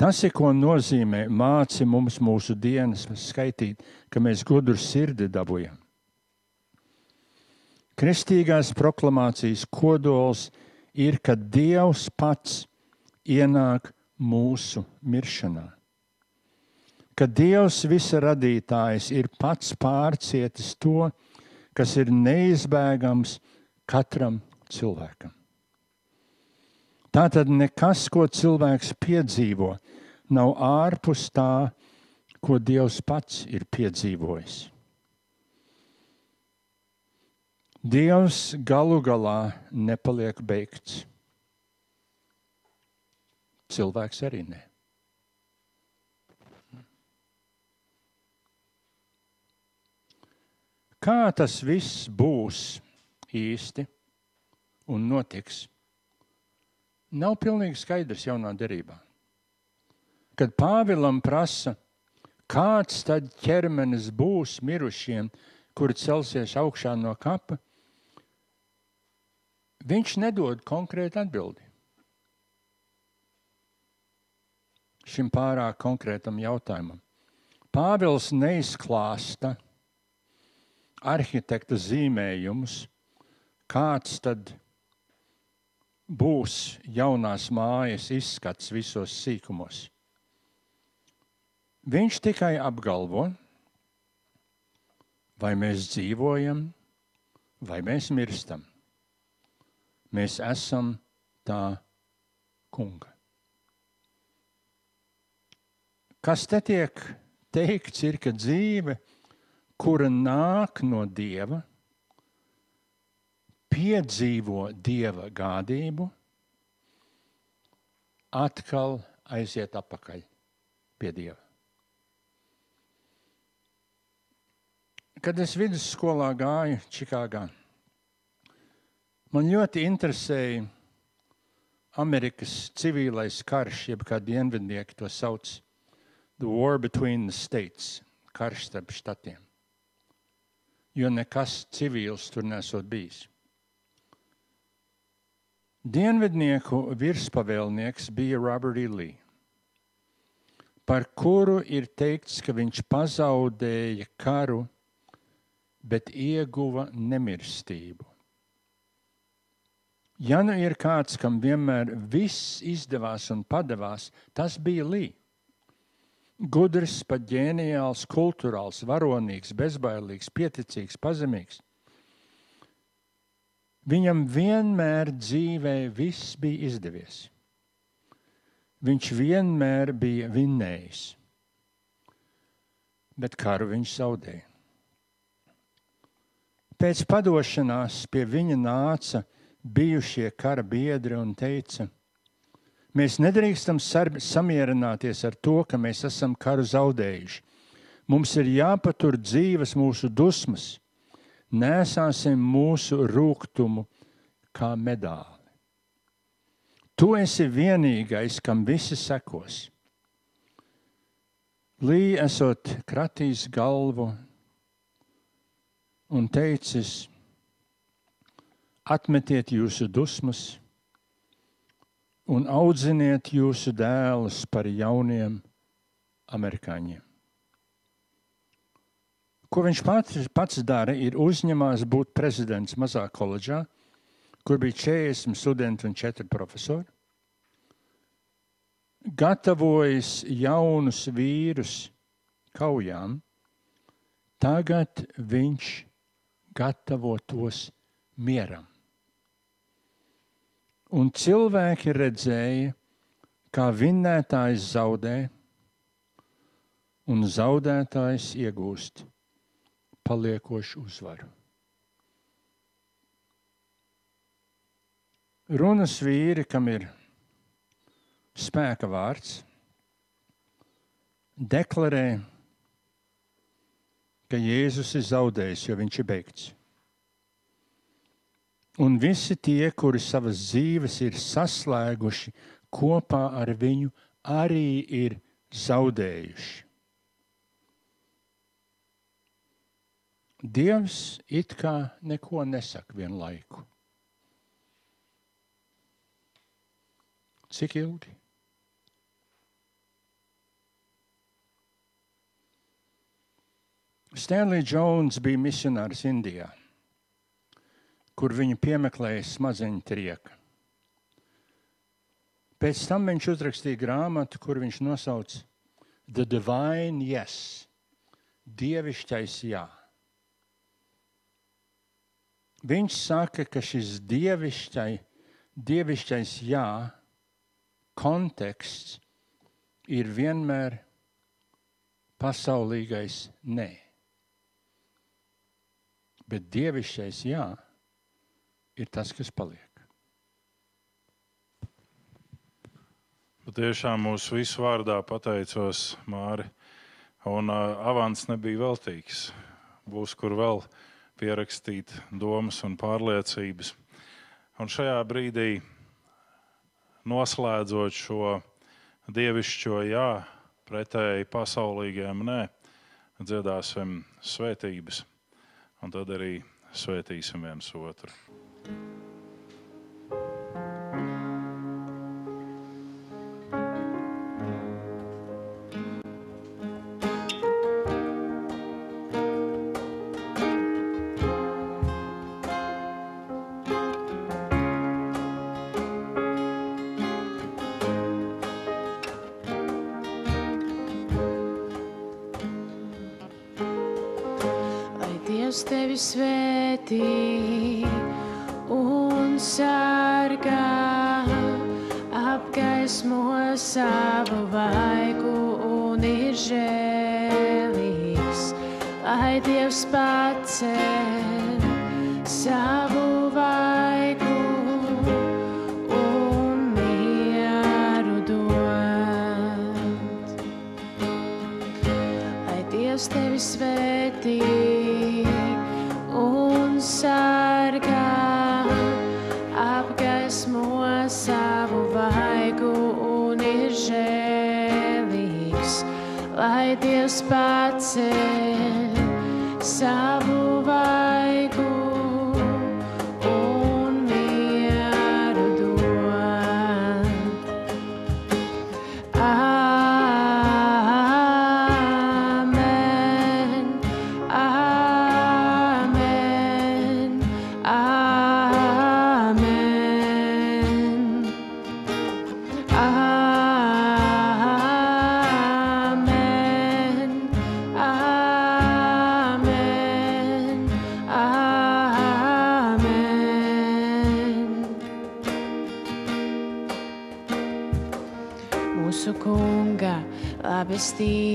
Tas ir, ko nozīmē māci mums mūsu dienas skaitīt, ka mēs gudru sirdi dabūjam. Kristīgās proklamācijas kodols ir, ka Dievs pats ienāk mūsu miršanā. Ka Dievs visa radītājs ir pats pārcietis to, kas ir neizbēgams katram cilvēkam. Tā tad nekas, ko cilvēks piedzīvo, nav ārpus tā, ko Dievs pats ir piedzīvojis. Dievs galu galā nepaliek beigts. Cilvēks arī ne. Kā tas viss būs īsti un notiks, nav pilnīgi skaidrs jaunā derībā. Kad Pāvilam prasa, kāds tad ķermenis būs mirušiem, kuri celsies augšā no kapa, viņš nedod konkrētu atbildi. Šim pārāk konkrētam jautājumam. Pāvils neizklāsta arhitekta zīmējumus, kāds tad būs jaunās mājas izskats visos sīkumos. Viņš tikai apgalvo, vai mēs dzīvojam, vai mēs mirstam. Mēs esam tā kunga. Kas te tiek teikts, ir, ka dzīve, kura nāk no dieva, piedzīvo dieva gādību, atkal aiziet atpakaļ pie dieva. Kad es vidusskolā gāju Čikāgā, man ļoti interesēja Amerikas civilais karš, jeb kā dienvidnieki to sauc, the war between the states, karš starp štatiem. Jo nekas civils tur nesot bijis. Dienvidnieku virspavēlnieks bija Robert E. Lee, par kuru ir teikts, ka viņš pazaudēja karu, bet ieguva nemirstību. Ja nu ir kāds, kam vienmēr viss izdevās un padevās, tas bija Līja. Gudrs, pat ģēnijāls, kultūrāls, varonīgs, bezbailīgs, pieticīgs, pazemīgs. Viņam vienmēr dzīvē viss bija izdevies. Viņš vienmēr bija vinnējis. Bet karu viņš zaudēja. Pēc padošanās pie viņa nāca bijušie kara biedri un teica, mēs nedrīkstam samierināties ar to, ka mēs esam karu zaudējuši. Mums ir jāpatur dzīves mūsu dusmas, nesāsim mūsu rūkumu kā medāli. Tu esi vienīgais, kam visi sekos. Lī esot kratījis galvu un teicis, atmetiet jūsu dusmas un audziniet jūsu dēlus par jauniem amerikāņiem. Ko viņš pats, pats dara, ir uzņemās būt prezidents mazā koledžā, kur bija 40 studenti un 4 profesori. Gatavojas jaunus vīrus kaujām, tagad viņš gatavo tos mieram. Un cilvēki redzēja, kā vinnētājs zaudē, un zaudētājs iegūst paliekošu uzvaru. Runas vīri, kam ir spēka vārds, deklarē, ka Jēzus ir zaudējis, jo viņš ir beigts. Un visi tie, kuri savas dzīves ir saslēguši kopā ar viņu, arī ir zaudējuši. Dievs it kā neko nesaka vienlaiku. Cik ilgi? Stanley Jones bija misionārs Indijā, kur viņu piemeklēja smadzeņu trieka. Pēc tam viņš uzrakstīja grāmatu, kur viņš nosauca The Divine Yes, Dievišķais Jā. Viņš saka, ka šis dievišķai, dievišķais jā konteksts ir vienmēr pasaulīgais nē. Bet dievišķais jā ir tas, kas paliek. Patiešām mūsu visu vārdā pateicos Māri. Un uh, avans nebija veltīgs. Būs kur vēl pierakstīt domas un pārliecības. Un šajā brīdī, noslēdzot šo dievišķo jā, pretēji pasaulīgajam nē, dziedāsim svētības, un tad arī svētīsim viens otru. Dievs tevi svētī sargā, apgaismo savu vaigu un ir žēlīgs. Lai Dievs pacēl savu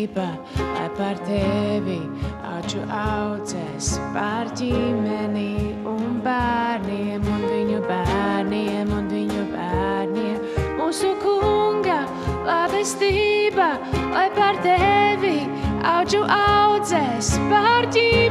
cerība, lai par tevi aču audzēs, par ģimeni un bērniem un viņu bērniem un viņu bērniem. Mūsu kunga labestība, lai par tevi aču audzēs, par ģimeni.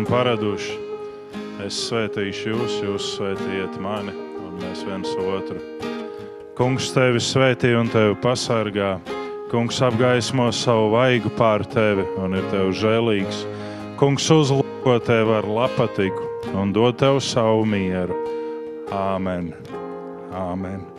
esam paraduši. Es svētīšu jūs, jūs svētījiet mani, un mēs viens otru. Kungs tevi svētī un tevi pasargā. Kungs apgaismo savu vaigu pār tevi un ir tev žēlīgs. Kungs uzlūko tevi ar lapatiku un dod tev savu mieru. Āmen! Āmen!